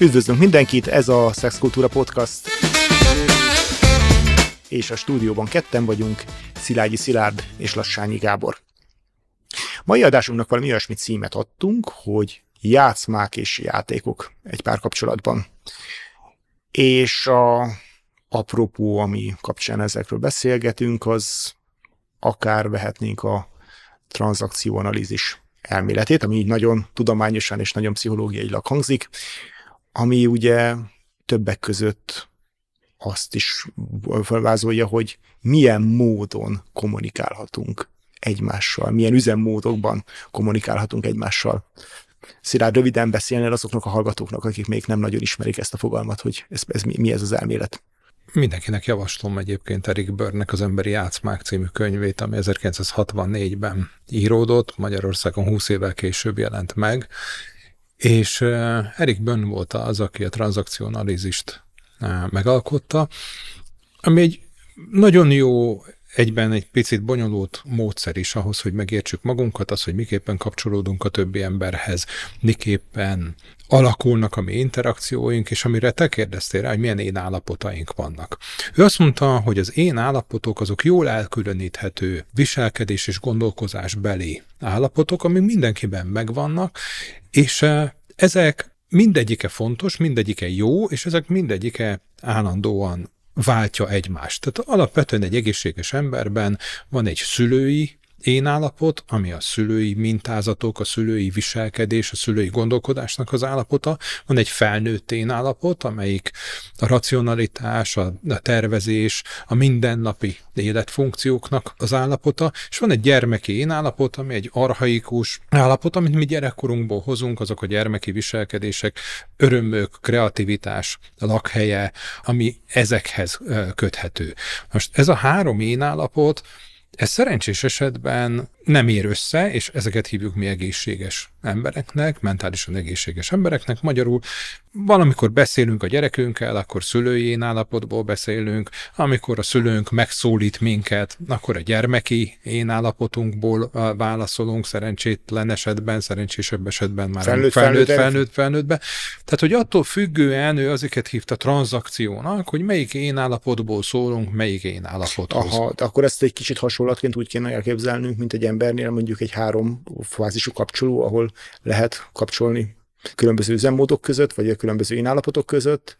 Üdvözlünk mindenkit, ez a Szexkultúra Podcast. És a stúdióban ketten vagyunk, Szilágyi Szilárd és Lassányi Gábor. Mai adásunknak valami olyasmit címet adtunk, hogy játszmák és játékok egy párkapcsolatban. És a apropó, ami kapcsán ezekről beszélgetünk, az akár vehetnénk a tranzakcióanalízis elméletét, ami így nagyon tudományosan és nagyon pszichológiailag hangzik, ami ugye többek között azt is felvázolja, hogy milyen módon kommunikálhatunk egymással, milyen üzemmódokban kommunikálhatunk egymással. Szilárd, röviden beszélnél azoknak a hallgatóknak, akik még nem nagyon ismerik ezt a fogalmat, hogy ez, ez mi, mi ez az elmélet? Mindenkinek javaslom egyébként Erik Börnek az Emberi Játszmák című könyvét, ami 1964-ben íródott, Magyarországon 20 évvel később jelent meg, és Erik Börn volt az, aki a tranzakcionalizist megalkotta, ami egy nagyon jó egyben egy picit bonyolult módszer is ahhoz, hogy megértsük magunkat, az, hogy miképpen kapcsolódunk a többi emberhez, miképpen alakulnak a mi interakcióink, és amire te kérdeztél rá, hogy milyen én állapotaink vannak. Ő azt mondta, hogy az én állapotok azok jól elkülöníthető viselkedés és gondolkozás beli állapotok, amik mindenkiben megvannak, és ezek mindegyike fontos, mindegyike jó, és ezek mindegyike állandóan váltja egymást. Tehát alapvetően egy egészséges emberben van egy szülői én állapot, ami a szülői mintázatok, a szülői viselkedés, a szülői gondolkodásnak az állapota, van egy felnőtt én állapot, amelyik a racionalitás, a, a tervezés, a mindennapi életfunkcióknak az állapota, és van egy gyermeki én állapot, ami egy arhaikus állapot, amit mi gyerekkorunkból hozunk, azok a gyermeki viselkedések, örömök, kreativitás, lakhelye, ami ezekhez köthető. Most ez a három én állapot, ez szerencsés esetben nem ér össze, és ezeket hívjuk mi egészséges embereknek, mentálisan egészséges embereknek. Magyarul valamikor beszélünk a gyerekünkkel, akkor szülői én állapotból beszélünk, amikor a szülőnk megszólít minket, akkor a gyermeki én állapotunkból válaszolunk, szerencsétlen esetben, szerencsésebb esetben már felnőtt, felnőtt, felnőtt, felnőtt, felnőttbe. Tehát, hogy attól függően ő azokat hívta tranzakciónak, hogy melyik én állapotból szólunk, melyik én állapothoz. Aha, akkor ezt egy kicsit hasonlatként úgy kéne elképzelnünk, mint egy embernél mondjuk egy három fázisú kapcsoló, ahol lehet kapcsolni különböző üzemmódok között, vagy a különböző énállapotok között,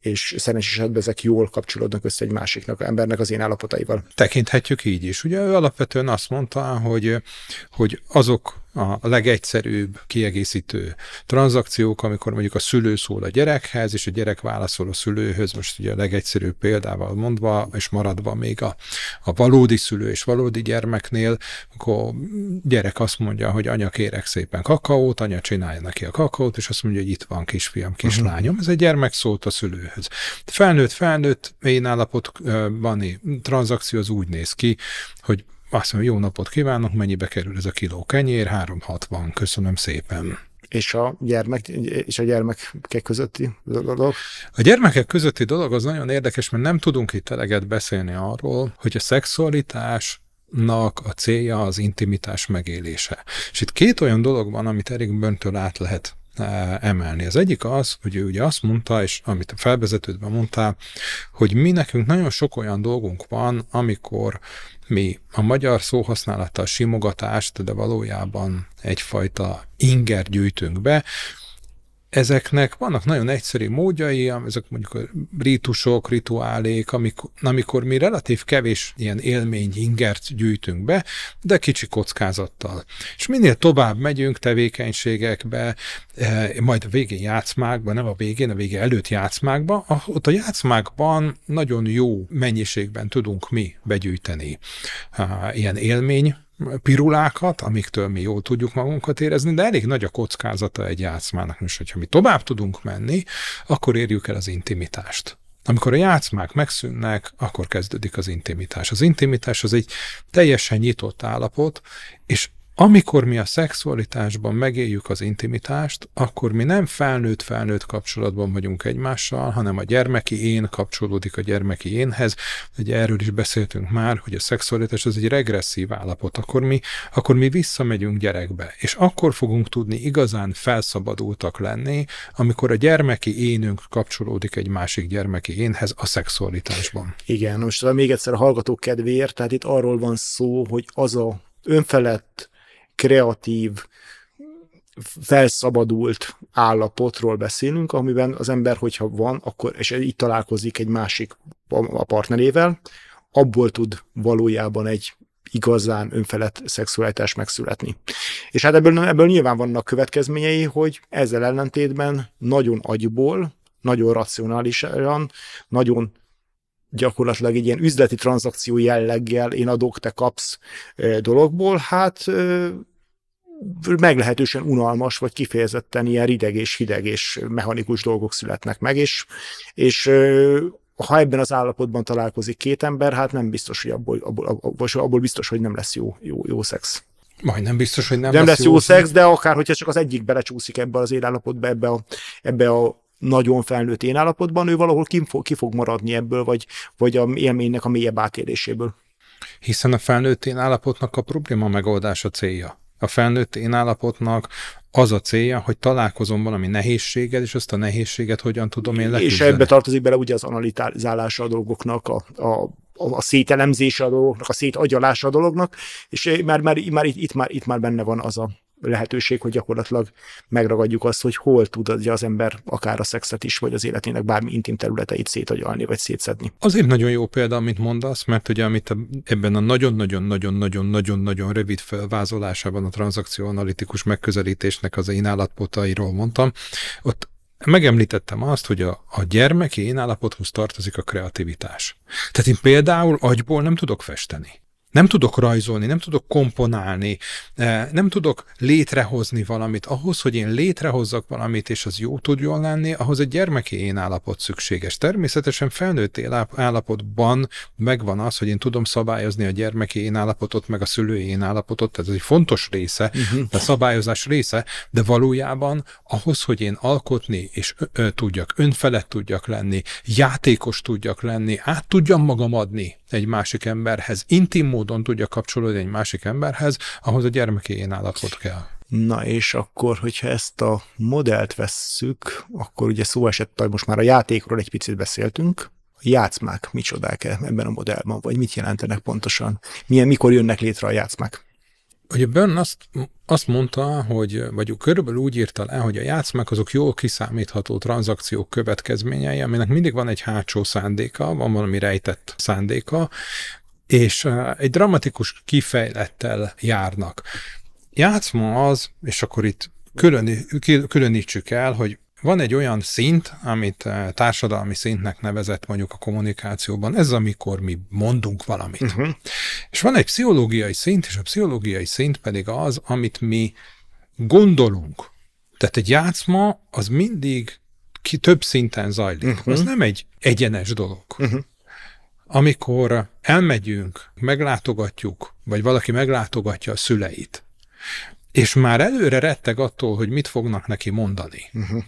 és szerencsés esetben ezek jól kapcsolódnak össze egy másiknak, a embernek az én állapotaival. Tekinthetjük így is. Ugye ő alapvetően azt mondta, hogy, hogy azok a legegyszerűbb kiegészítő tranzakciók, amikor mondjuk a szülő szól a gyerekhez, és a gyerek válaszol a szülőhöz, most ugye a legegyszerűbb példával mondva, és maradva még a, a valódi szülő és valódi gyermeknél, akkor gyerek azt mondja, hogy anya kérek szépen kakaót, anya csinálja neki a kakaót, és azt mondja, hogy itt van kisfiam, kislányom. Uh-huh. Ez egy gyermek szólt a szülőhöz. Felnőtt, felnőtt én állapotban tranzakció az úgy néz ki, hogy azt mondja, jó napot kívánok, mennyibe kerül ez a kiló kenyér? 360, köszönöm szépen. És a, gyermek, és a gyermekek közötti dolog? A gyermekek közötti dolog az nagyon érdekes, mert nem tudunk itt eleget beszélni arról, hogy a szexualitás a célja az intimitás megélése. És itt két olyan dolog van, amit Erik Böntől át lehet emelni. Az egyik az, hogy ő ugye azt mondta, és amit a felvezetődben mondtál, hogy mi nekünk nagyon sok olyan dolgunk van, amikor mi a magyar szóhasználattal simogatást, de valójában egyfajta inger gyűjtünk be, ezeknek vannak nagyon egyszerű módjai, ezek mondjuk a rítusok, rituálék, amikor, amikor mi relatív kevés ilyen élmény ingert gyűjtünk be, de kicsi kockázattal. És minél tovább megyünk tevékenységekbe, eh, majd a végén játszmákba, nem a végén, a vége előtt játszmákba, ott a játszmákban nagyon jó mennyiségben tudunk mi begyűjteni eh, ilyen élmény pirulákat, amiktől mi jól tudjuk magunkat érezni, de elég nagy a kockázata egy játszmának. Most, hogyha mi tovább tudunk menni, akkor érjük el az intimitást. Amikor a játszmák megszűnnek, akkor kezdődik az intimitás. Az intimitás az egy teljesen nyitott állapot, és amikor mi a szexualitásban megéljük az intimitást, akkor mi nem felnőtt-felnőtt kapcsolatban vagyunk egymással, hanem a gyermeki én kapcsolódik a gyermeki énhez. Ugye erről is beszéltünk már, hogy a szexualitás az egy regresszív állapot. Akkor mi, akkor mi visszamegyünk gyerekbe, és akkor fogunk tudni igazán felszabadultak lenni, amikor a gyermeki énünk kapcsolódik egy másik gyermeki énhez a szexualitásban. Igen, most még egyszer a hallgatók kedvéért, tehát itt arról van szó, hogy az a önfelett, kreatív, felszabadult állapotról beszélünk, amiben az ember, hogyha van, akkor, és így találkozik egy másik a partnerével, abból tud valójában egy igazán önfelett szexualitás megszületni. És hát ebből, ebből nyilván vannak következményei, hogy ezzel ellentétben nagyon agyból, nagyon racionálisan, nagyon gyakorlatilag egy ilyen üzleti tranzakció jelleggel én adok, te kapsz dologból, hát meglehetősen unalmas, vagy kifejezetten ilyen rideg és hideg és mechanikus dolgok születnek meg, és, és ha ebben az állapotban találkozik két ember, hát nem biztos, hogy abból, abból, abból, abból biztos, hogy nem lesz jó, jó, jó szex. Majdnem biztos, hogy nem, nem lesz, lesz jó, jó szex, de akár, hogyha csak az egyik belecsúszik ebbe az élállapotba, ebbe a, ebbe a nagyon felnőtt én állapotban, ő valahol ki fog, ki fog maradni ebből, vagy, vagy a élménynek a mélyebb átéléséből. Hiszen a felnőtt én állapotnak a probléma megoldása célja. A felnőtt én állapotnak az a célja, hogy találkozom valami nehézséggel, és azt a nehézséget hogyan tudom én leküzdeni. És ebbe tartozik bele ugye az analizálása a dolgoknak, a, a a szételemzése a dolgoknak, a szétagyalása a dolognak, és már, már, már itt, itt, már, itt már benne van az a lehetőség, hogy gyakorlatilag megragadjuk azt, hogy hol tud az ember akár a szexet is, vagy az életének bármi intim területeit szétagyalni, vagy szétszedni. Azért nagyon jó példa, amit mondasz, mert ugye amit ebben a nagyon-nagyon-nagyon-nagyon-nagyon-nagyon rövid felvázolásában a tranzakció analitikus megközelítésnek az én állapotairól mondtam, ott megemlítettem azt, hogy a, a gyermeki én állapothoz tartozik a kreativitás. Tehát én például agyból nem tudok festeni. Nem tudok rajzolni, nem tudok komponálni, eh, nem tudok létrehozni valamit. Ahhoz, hogy én létrehozzak valamit, és az jó tudjon lenni, ahhoz egy gyermeki én állapot szükséges. Természetesen felnőtt állapotban megvan az, hogy én tudom szabályozni a gyermeki én állapotot, meg a szülői én állapotot, tehát ez egy fontos része, uh-huh. a szabályozás része, de valójában ahhoz, hogy én alkotni és ö, ö, tudjak, önfelett tudjak lenni, játékos tudjak lenni, át tudjam magam adni egy másik emberhez, intim módon tudja kapcsolódni egy másik emberhez, ahhoz a gyermeki én állapot kell. Na és akkor, hogyha ezt a modellt vesszük, akkor ugye szó esett, hogy most már a játékról egy picit beszéltünk, a játszmák micsodák ebben a modellben, vagy mit jelentenek pontosan? Milyen, mikor jönnek létre a játszmák? Ugye Bön azt, azt mondta, hogy, vagy körülbelül úgy írta le, hogy a játszmák azok jól kiszámítható tranzakciók következményei, aminek mindig van egy hátsó szándéka, van valami rejtett szándéka, és egy dramatikus kifejlettel járnak. Játszma az, és akkor itt külön, különítsük el, hogy van egy olyan szint, amit társadalmi szintnek nevezett mondjuk a kommunikációban, ez amikor mi mondunk valamit. Uh-huh. És van egy pszichológiai szint, és a pszichológiai szint pedig az, amit mi gondolunk. Tehát egy játszma az mindig ki több szinten zajlik. Uh-huh. Az nem egy egyenes dolog. Uh-huh amikor elmegyünk, meglátogatjuk, vagy valaki meglátogatja a szüleit, és már előre retteg attól, hogy mit fognak neki mondani, uh-huh.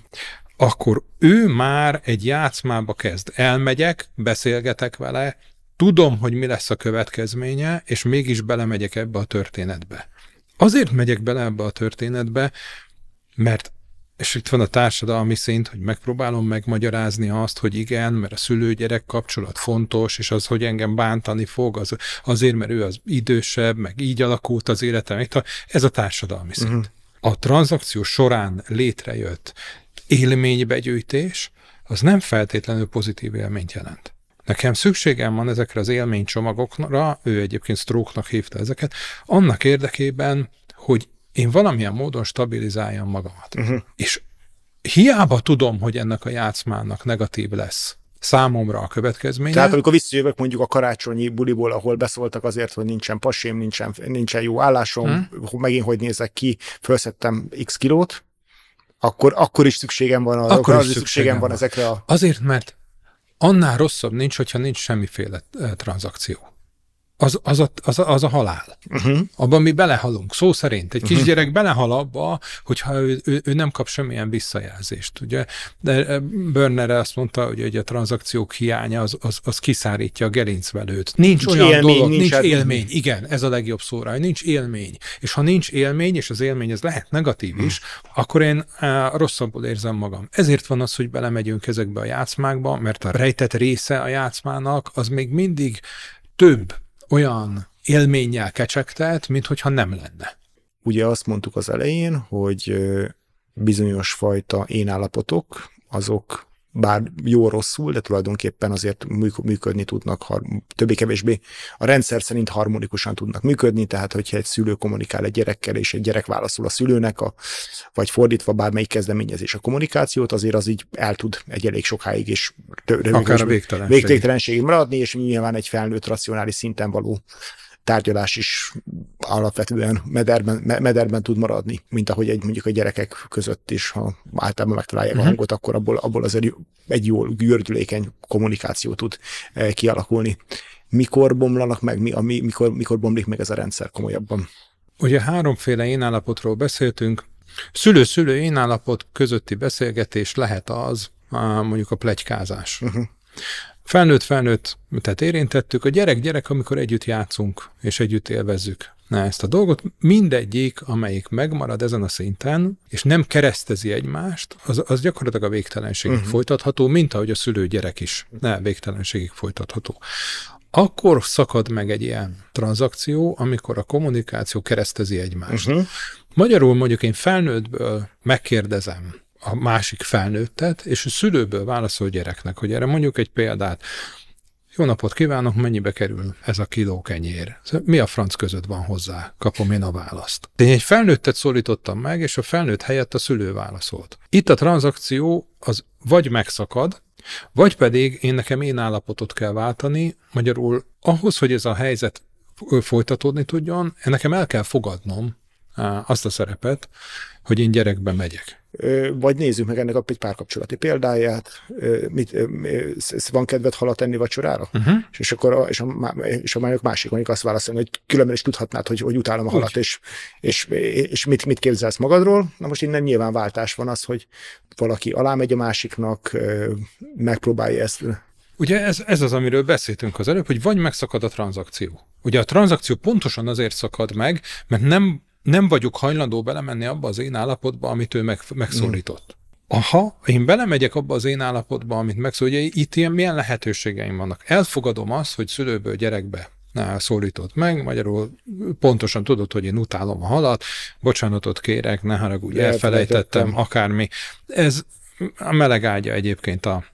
akkor ő már egy játszmába kezd. Elmegyek, beszélgetek vele, tudom, hogy mi lesz a következménye, és mégis belemegyek ebbe a történetbe. Azért megyek bele ebbe a történetbe, mert és itt van a társadalmi szint, hogy megpróbálom megmagyarázni azt, hogy igen, mert a szülő-gyerek kapcsolat fontos, és az, hogy engem bántani fog, az, azért, mert ő az idősebb, meg így alakult az életem. Ez a társadalmi szint. Uh-huh. A tranzakció során létrejött élménybegyűjtés, az nem feltétlenül pozitív élményt jelent. Nekem szükségem van ezekre az élménycsomagokra, ő egyébként stroke hívta ezeket, annak érdekében, hogy én valamilyen módon stabilizáljam magamat. Uh-huh. És hiába tudom, hogy ennek a játszmának negatív lesz számomra a következménye. Tehát amikor visszajövök mondjuk a karácsonyi buliból, ahol beszóltak azért, hogy nincsen pasém, nincsen, nincsen jó állásom, hmm. megint hogy nézek ki, felszettem x kilót, akkor, akkor is szükségem van, a, akkor is szükségem, szükségem van, van ezekre a... Azért, mert annál rosszabb nincs, hogyha nincs semmiféle tranzakció. Az, az, a, az, a, az a halál. Uh-huh. Abban mi belehalunk, szó szerint. Egy uh-huh. kisgyerek belehal abba, hogyha ő, ő, ő nem kap semmilyen visszajelzést. Ugye? De Börner azt mondta, hogy, hogy a tranzakciók hiánya az, az, az kiszárítja a gerincvelőt. Nincs, nincs olyan élmény, dolog, nincs, nincs élmény. Igen, ez a legjobb szóra, hogy nincs élmény. És ha nincs élmény, és az élmény ez lehet negatív is, uh-huh. akkor én uh, rosszabbul érzem magam. Ezért van az, hogy belemegyünk ezekbe a játszmákba, mert a rejtett része a játszmának az még mindig több olyan élménnyel kecsegtet, mint hogyha nem lenne. Ugye azt mondtuk az elején, hogy bizonyos fajta énállapotok, azok bár jó-rosszul, de tulajdonképpen azért működni tudnak, többé-kevésbé a rendszer szerint harmonikusan tudnak működni, tehát hogyha egy szülő kommunikál egy gyerekkel, és egy gyerek válaszol a szülőnek, a, vagy fordítva bármelyik kezdeményezés a kommunikációt, azért az így el tud egy elég sokáig és Akár a végtelenségig. végtelenségig maradni, és nyilván egy felnőtt racionális szinten való tárgyalás is alapvetően mederben, mederben tud maradni, mint ahogy egy mondjuk a gyerekek között is, ha általában megtalálják uh-huh. a mhm. hangot, akkor abból, abból azért egy jó gördülékeny kommunikáció tud eh, kialakulni. Mikor bomlanak meg, mi, ami, mikor, mikor bomlik meg ez a rendszer komolyabban? Ugye háromféle énállapotról beszéltünk. Szülő-szülő énállapot közötti beszélgetés lehet az, mondjuk a plegykázás. Uh-huh. Felnőtt-felnőtt, tehát érintettük, a gyerek-gyerek, amikor együtt játszunk, és együtt élvezzük Na, ezt a dolgot, mindegyik, amelyik megmarad ezen a szinten, és nem keresztezi egymást, az, az gyakorlatilag a végtelenségig uh-huh. folytatható, mint ahogy a szülő-gyerek is ne, végtelenségig folytatható. Akkor szakad meg egy ilyen tranzakció, amikor a kommunikáció keresztezi egymást. Uh-huh. Magyarul mondjuk én felnőttből megkérdezem, a másik felnőttet, és a szülőből válaszol gyereknek, hogy erre mondjuk egy példát. Jó napot kívánok, mennyibe kerül ez a kiló kenyér? Mi a franc között van hozzá? Kapom én a választ. Én egy felnőttet szólítottam meg, és a felnőtt helyett a szülő válaszolt. Itt a tranzakció az vagy megszakad, vagy pedig én nekem én állapotot kell váltani, magyarul ahhoz, hogy ez a helyzet folytatódni tudjon, nekem el kell fogadnom azt a szerepet, hogy én gyerekbe megyek. Vagy nézzük meg ennek egy párkapcsolati példáját. Mit, van kedved halat enni vacsorára? Uh-huh. És akkor a, és a, és a másik, mondjuk azt válaszolni, hogy különben is tudhatnád, hogy, hogy utálom a halat, és, és, és mit, mit képzelsz magadról. Na most innen nyilván váltás van az, hogy valaki alá megy a másiknak, megpróbálja ezt Ugye ez, ez az, amiről beszéltünk az előbb, hogy vagy megszakad a tranzakció. Ugye a tranzakció pontosan azért szakad meg, mert nem nem vagyok hajlandó belemenni abba az én állapotba, amit ő meg, megszólított. Aha, én belemegyek abba az én állapotba, amit megszól, hogy itt ilyen milyen lehetőségeim vannak. Elfogadom azt, hogy szülőből gyerekbe szólított meg, magyarul pontosan tudod, hogy én utálom a halat, bocsánatot kérek, ne haragudj, elfelejtettem, akármi. Ez a meleg ágya egyébként a,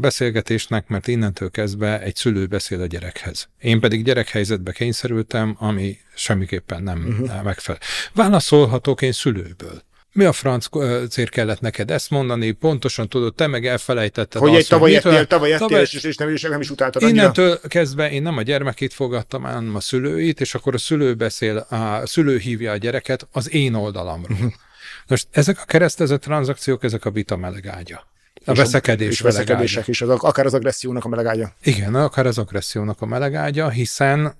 beszélgetésnek, mert innentől kezdve egy szülő beszél a gyerekhez. Én pedig gyerekhelyzetbe kényszerültem, ami semmiképpen nem uh-huh. megfelel. Válaszolhatok én szülőből. Mi a franc cér kellett neked ezt mondani? Pontosan tudod, te meg elfelejtetted Hogy azt, egy tavaly ettél, tavaly ettél, tavaly... és, és nem, és nem is utáltad Innentől annyira. kezdve én nem a gyermekét fogadtam, hanem a szülőit, és akkor a szülő beszél, a szülő hívja a gyereket az én oldalamról. Most ezek a keresztezett tranzakciók, ezek a vita melegágya. A veszekedés és veszekedések is, az, akár az agressziónak a melegágya. Igen, akár az agressziónak a melegágya, hiszen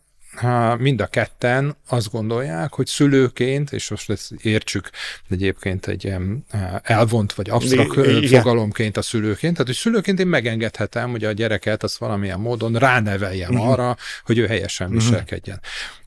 mind a ketten azt gondolják, hogy szülőként, és most ezt értsük egyébként egy elvont vagy absztrakt fogalomként a szülőként, tehát hogy szülőként én megengedhetem, hogy a gyereket azt valamilyen módon ráneveljem uh-huh. arra, hogy ő helyesen uh-huh. viselkedjen.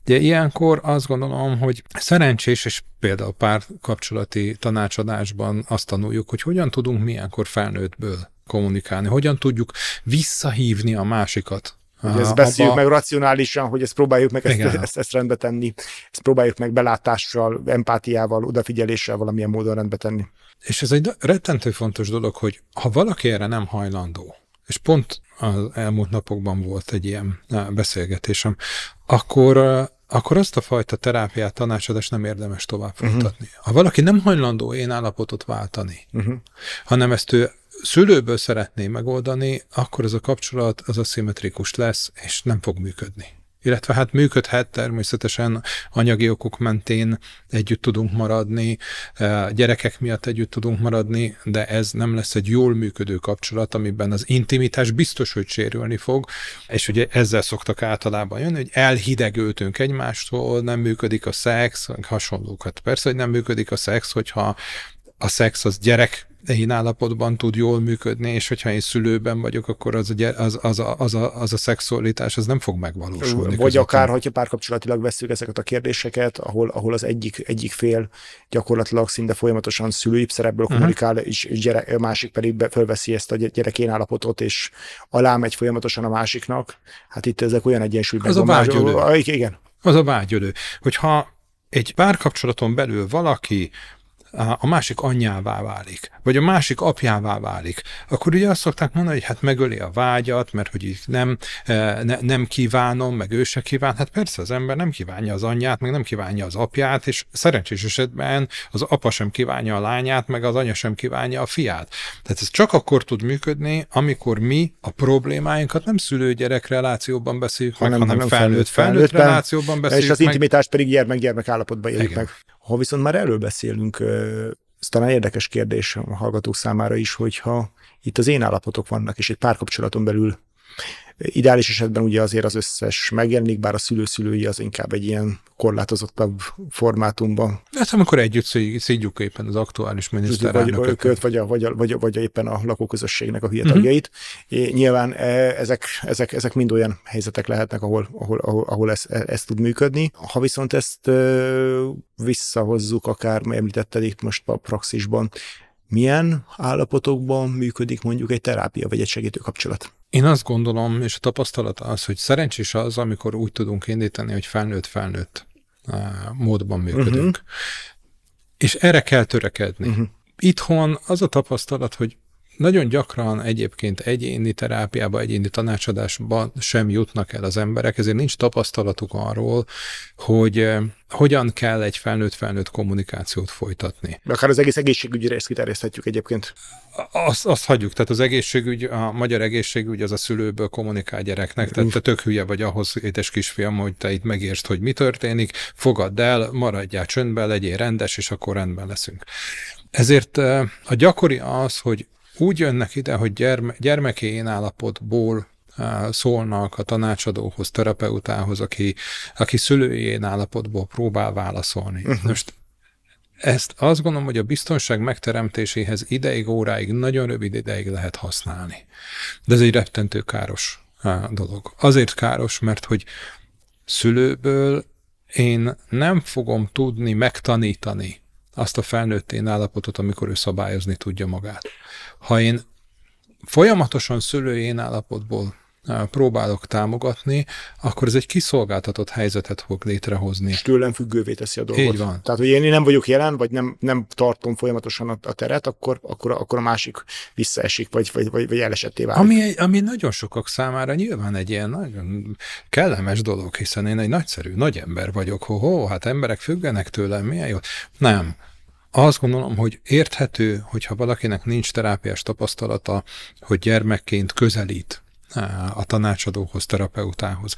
De ilyenkor azt gondolom, hogy szerencsés, és például pár kapcsolati tanácsadásban azt tanuljuk, hogy hogyan tudunk milyenkor felnőttből kommunikálni, hogyan tudjuk visszahívni a másikat hogy ezt beszéljük abba... meg racionálisan, hogy ezt próbáljuk meg ezt, ezt, ezt rendbe tenni, ezt próbáljuk meg belátással, empátiával, odafigyeléssel valamilyen módon rendbe tenni. És ez egy rettentő fontos dolog, hogy ha valaki erre nem hajlandó, és pont az elmúlt napokban volt egy ilyen beszélgetésem, akkor akkor azt a fajta terápiát, tanácsadást nem érdemes tovább mhm. folytatni. Uh-huh. Ha valaki nem hajlandó én állapotot váltani, uh-huh. hanem ezt ő szülőből szeretné megoldani, akkor ez a kapcsolat az aszimmetrikus lesz, és nem fog működni. illetve hát működhet természetesen anyagi okok mentén együtt tudunk maradni, gyerekek miatt együtt tudunk maradni, de ez nem lesz egy jól működő kapcsolat, amiben az intimitás biztos, hogy sérülni fog, és ugye ezzel szoktak általában jönni, hogy elhidegültünk egymástól, nem működik a szex, hasonlókat. Persze, hogy nem működik a szex, hogyha a szex az gyerek én állapotban tud jól működni, és hogyha én szülőben vagyok, akkor az a, az, az, a, az, a, az a szexualitás az nem fog megvalósulni. Vagy közöttem. akár, hogyha párkapcsolatilag veszük ezeket a kérdéseket, ahol, ahol az egyik, egyik fél gyakorlatilag szinte folyamatosan szülői szerepből uh-huh. kommunikál, és, gyerek, másik pedig be, fölveszi ezt a gyerek én állapotot, és alá megy folyamatosan a másiknak. Hát itt ezek olyan egyensúlyban. Az a vágyölő. Igen. Az a vágyölő. Hogyha egy párkapcsolaton belül valaki a másik anyjává válik, vagy a másik apjává válik, akkor ugye azt szokták mondani, hogy hát megöli a vágyat, mert hogy így nem, e, ne, nem kívánom, meg ő se kíván. Hát persze az ember nem kívánja az anyját, meg nem kívánja az apját, és szerencsés esetben az apa sem kívánja a lányát, meg az anya sem kívánja a fiát. Tehát ez csak akkor tud működni, amikor mi a problémáinkat nem szülő-gyerek relációban beszéljük hanem, meg, hanem felnőtt, felnőtt, felnőtt relációban beszéljük És az intimitást pedig gyermek-gyermek állapotban éljük Igen. meg. Ha viszont már erről beszélünk, ez talán érdekes kérdés a hallgatók számára is, hogyha itt az én állapotok vannak, és egy párkapcsolaton belül Ideális esetben ugye azért az összes megjelenik, bár a szülőszülői az inkább egy ilyen korlátozottabb formátumban. Hát amikor együtt szígyük éppen az aktuális miniszterelnököt. Vagy, vagy, a, vagy, a, vagy, a, vagy a éppen a lakóközösségnek a hülye tagjait. Uh-huh. Nyilván e, ezek, ezek, ezek mind olyan helyzetek lehetnek, ahol, ahol, ahol, ahol ez, e, ez tud működni. Ha viszont ezt visszahozzuk, akár említetted itt most a praxisban, milyen állapotokban működik mondjuk egy terápia vagy egy segítő kapcsolat? Én azt gondolom, és a tapasztalat az, hogy szerencsés az, amikor úgy tudunk indítani, hogy felnőtt-felnőtt eh, módban működünk. Uh-huh. És erre kell törekedni. Uh-huh. Itthon az a tapasztalat, hogy nagyon gyakran egyébként egyéni terápiába, egyéni tanácsadásban sem jutnak el az emberek, ezért nincs tapasztalatuk arról, hogy eh, hogyan kell egy felnőtt-felnőtt kommunikációt folytatni. De akár az egész egészségügyre ezt kiterjeszthetjük egyébként. Azt, azt hagyjuk, tehát az egészségügy, a magyar egészségügy az a szülőből kommunikál gyereknek, tehát te tök hülye vagy ahhoz, édes kisfiam, hogy te itt megértsd, hogy mi történik, fogadd el, maradjál csöndben, legyél rendes, és akkor rendben leszünk. Ezért eh, a gyakori az, hogy úgy jönnek ide, hogy gyerme, gyermekéén állapotból szólnak a tanácsadóhoz, terapeutához, aki, aki szülőjén állapotból próbál válaszolni. Uh-huh. Most ezt azt gondolom, hogy a biztonság megteremtéséhez ideig, óráig, nagyon rövid ideig lehet használni. De ez egy rettentő káros dolog. Azért káros, mert hogy szülőből én nem fogom tudni megtanítani azt a felnőttén állapotot, amikor ő szabályozni tudja magát. Ha én folyamatosan szülőjén állapotból próbálok támogatni, akkor ez egy kiszolgáltatott helyzetet fog létrehozni. És tőlem függővé teszi a dolgot. Így van. Tehát, hogy én nem vagyok jelen, vagy nem, nem tartom folyamatosan a, a teret, akkor, akkor, akkor a másik visszaesik, vagy, vagy, vagy, vagy elesetté válik. Ami, ami nagyon sokak számára nyilván egy ilyen nagyon kellemes dolog, hiszen én egy nagyszerű, nagy ember vagyok. Ho, ho hát emberek függenek tőlem, milyen jó. Nem azt gondolom, hogy érthető, hogyha valakinek nincs terápiás tapasztalata, hogy gyermekként közelít a tanácsadóhoz, terapeutához.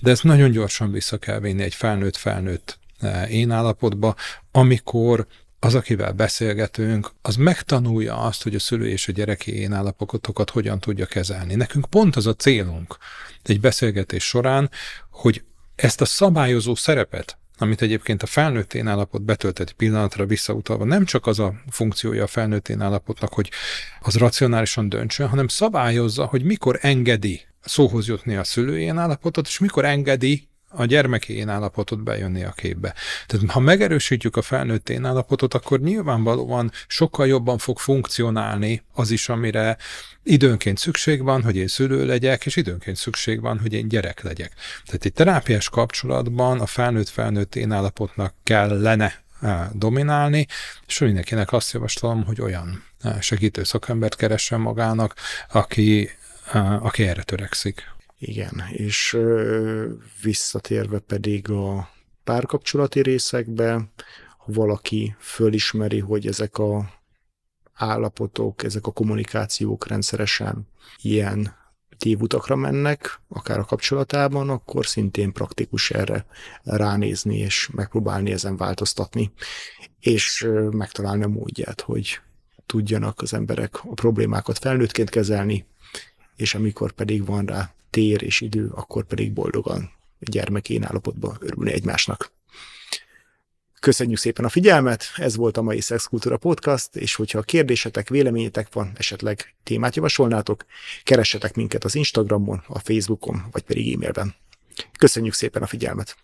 De ezt nagyon gyorsan vissza kell vinni egy felnőtt-felnőtt e, én állapotba, amikor az, akivel beszélgetünk, az megtanulja azt, hogy a szülő és a gyereki én állapotokat hogyan tudja kezelni. Nekünk pont az a célunk egy beszélgetés során, hogy ezt a szabályozó szerepet, amit egyébként a felnőttén állapot betöltett pillanatra visszautalva nem csak az a funkciója a felnőttén állapotnak, hogy az racionálisan döntsön, hanem szabályozza, hogy mikor engedi szóhoz jutni a szülőjén állapotot, és mikor engedi a gyermekén állapotot bejönni a képbe. Tehát ha megerősítjük a felnőttén állapotot, akkor nyilvánvalóan sokkal jobban fog funkcionálni az is, amire időnként szükség van, hogy én szülő legyek, és időnként szükség van, hogy én gyerek legyek. Tehát egy terápiás kapcsolatban a felnőtt-felnőtt én állapotnak kellene eh, dominálni, és mindenkinek azt javaslom, hogy olyan eh, segítő szakembert keressen magának, aki, eh, aki erre törekszik. Igen, és visszatérve pedig a párkapcsolati részekbe, ha valaki fölismeri, hogy ezek a állapotok, ezek a kommunikációk rendszeresen ilyen tévutakra mennek, akár a kapcsolatában, akkor szintén praktikus erre ránézni, és megpróbálni ezen változtatni, és megtalálni a módját, hogy tudjanak az emberek a problémákat felnőttként kezelni, és amikor pedig van rá tér és idő, akkor pedig boldogan gyermekén állapotban örülni egymásnak. Köszönjük szépen a figyelmet, ez volt a mai Szexkultúra Podcast, és hogyha kérdésetek, véleményetek van, esetleg témát javasolnátok, keressetek minket az Instagramon, a Facebookon, vagy pedig e-mailben. Köszönjük szépen a figyelmet!